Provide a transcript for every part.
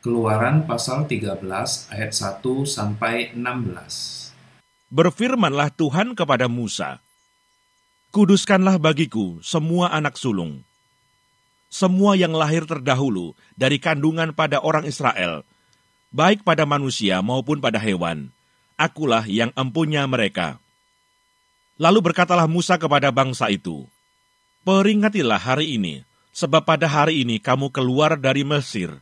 Keluaran pasal 13 ayat 1 sampai 16. Berfirmanlah Tuhan kepada Musa, Kuduskanlah bagiku semua anak sulung, semua yang lahir terdahulu dari kandungan pada orang Israel, baik pada manusia maupun pada hewan. Akulah yang empunya mereka. Lalu berkatalah Musa kepada bangsa itu, Peringatilah hari ini, sebab pada hari ini kamu keluar dari Mesir,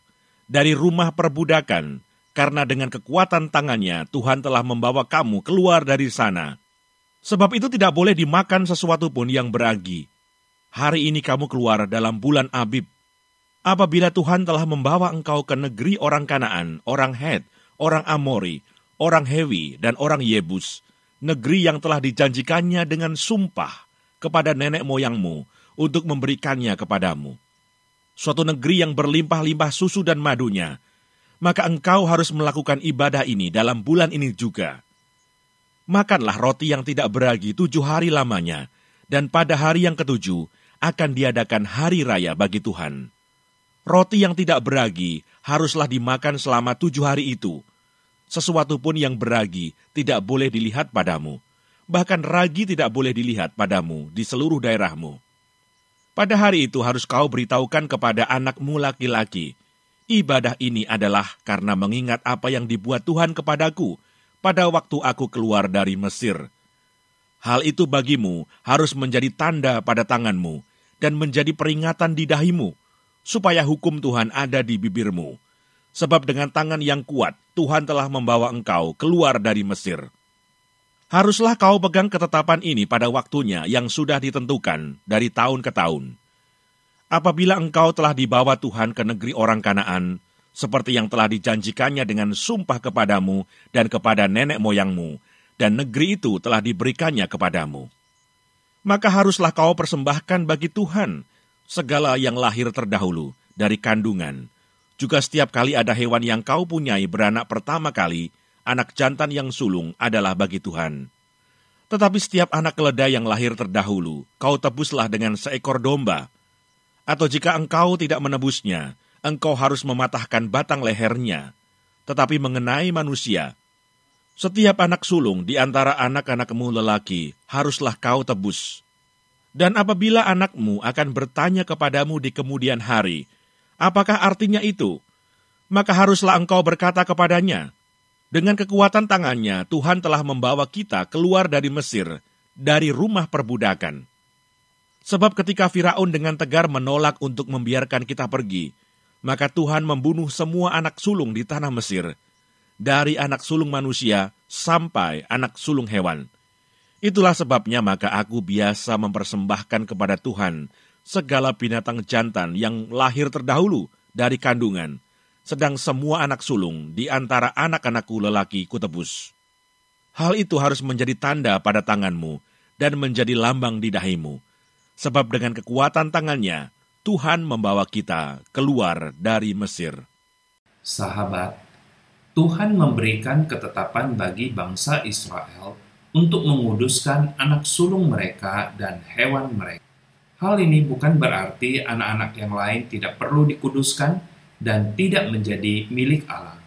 dari rumah perbudakan, karena dengan kekuatan tangannya Tuhan telah membawa kamu keluar dari sana. Sebab itu tidak boleh dimakan sesuatu pun yang beragi. Hari ini kamu keluar dalam bulan Abib. Apabila Tuhan telah membawa engkau ke negeri orang Kanaan, orang Het, orang Amori, orang Hewi, dan orang Yebus, negeri yang telah dijanjikannya dengan sumpah kepada nenek moyangmu untuk memberikannya kepadamu suatu negeri yang berlimpah-limpah susu dan madunya, maka engkau harus melakukan ibadah ini dalam bulan ini juga. Makanlah roti yang tidak beragi tujuh hari lamanya, dan pada hari yang ketujuh akan diadakan hari raya bagi Tuhan. Roti yang tidak beragi haruslah dimakan selama tujuh hari itu. Sesuatu pun yang beragi tidak boleh dilihat padamu. Bahkan ragi tidak boleh dilihat padamu di seluruh daerahmu pada hari itu harus kau beritahukan kepada anakmu laki-laki, ibadah ini adalah karena mengingat apa yang dibuat Tuhan kepadaku pada waktu aku keluar dari Mesir. Hal itu bagimu harus menjadi tanda pada tanganmu dan menjadi peringatan di dahimu, supaya hukum Tuhan ada di bibirmu. Sebab dengan tangan yang kuat, Tuhan telah membawa engkau keluar dari Mesir. Haruslah kau pegang ketetapan ini pada waktunya yang sudah ditentukan dari tahun ke tahun. Apabila engkau telah dibawa Tuhan ke negeri orang Kanaan, seperti yang telah dijanjikannya dengan sumpah kepadamu dan kepada nenek moyangmu, dan negeri itu telah diberikannya kepadamu. Maka haruslah kau persembahkan bagi Tuhan segala yang lahir terdahulu dari kandungan, juga setiap kali ada hewan yang kau punyai beranak pertama kali, anak jantan yang sulung adalah bagi Tuhan. Tetapi setiap anak keledai yang lahir terdahulu, kau tebuslah dengan seekor domba. Atau jika engkau tidak menebusnya, engkau harus mematahkan batang lehernya. Tetapi mengenai manusia, setiap anak sulung di antara anak-anakmu lelaki haruslah kau tebus. Dan apabila anakmu akan bertanya kepadamu di kemudian hari, apakah artinya itu? Maka haruslah engkau berkata kepadanya, dengan kekuatan tangannya, Tuhan telah membawa kita keluar dari Mesir, dari rumah perbudakan. Sebab ketika Firaun dengan tegar menolak untuk membiarkan kita pergi, maka Tuhan membunuh semua anak sulung di tanah Mesir, dari anak sulung manusia sampai anak sulung hewan. Itulah sebabnya maka aku biasa mempersembahkan kepada Tuhan segala binatang jantan yang lahir terdahulu dari kandungan, sedang semua anak sulung di antara anak-anakku lelaki kutebus. Hal itu harus menjadi tanda pada tanganmu dan menjadi lambang di dahimu, sebab dengan kekuatan tangannya Tuhan membawa kita keluar dari Mesir. Sahabat, Tuhan memberikan ketetapan bagi bangsa Israel untuk menguduskan anak sulung mereka dan hewan mereka. Hal ini bukan berarti anak-anak yang lain tidak perlu dikuduskan, dan tidak menjadi milik Allah.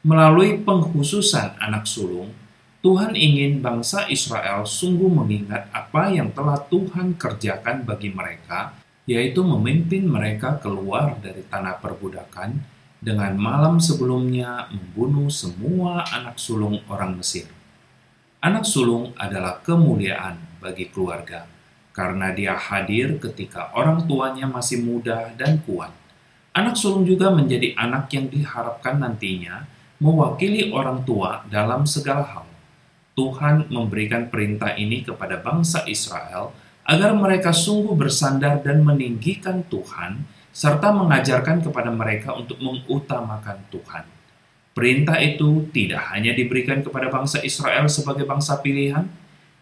Melalui penghususan anak sulung, Tuhan ingin bangsa Israel sungguh mengingat apa yang telah Tuhan kerjakan bagi mereka, yaitu memimpin mereka keluar dari tanah perbudakan dengan malam sebelumnya membunuh semua anak sulung orang Mesir. Anak sulung adalah kemuliaan bagi keluarga, karena dia hadir ketika orang tuanya masih muda dan kuat. Anak sulung juga menjadi anak yang diharapkan nantinya mewakili orang tua dalam segala hal. Tuhan memberikan perintah ini kepada bangsa Israel agar mereka sungguh bersandar dan meninggikan Tuhan serta mengajarkan kepada mereka untuk mengutamakan Tuhan. Perintah itu tidak hanya diberikan kepada bangsa Israel sebagai bangsa pilihan,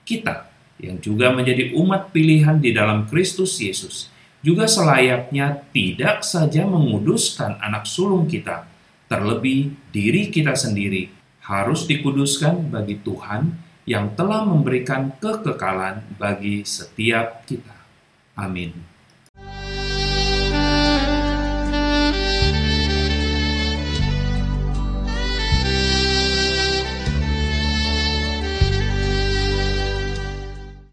kita yang juga menjadi umat pilihan di dalam Kristus Yesus juga selayaknya tidak saja menguduskan anak sulung kita, terlebih diri kita sendiri harus dikuduskan bagi Tuhan yang telah memberikan kekekalan bagi setiap kita. Amin.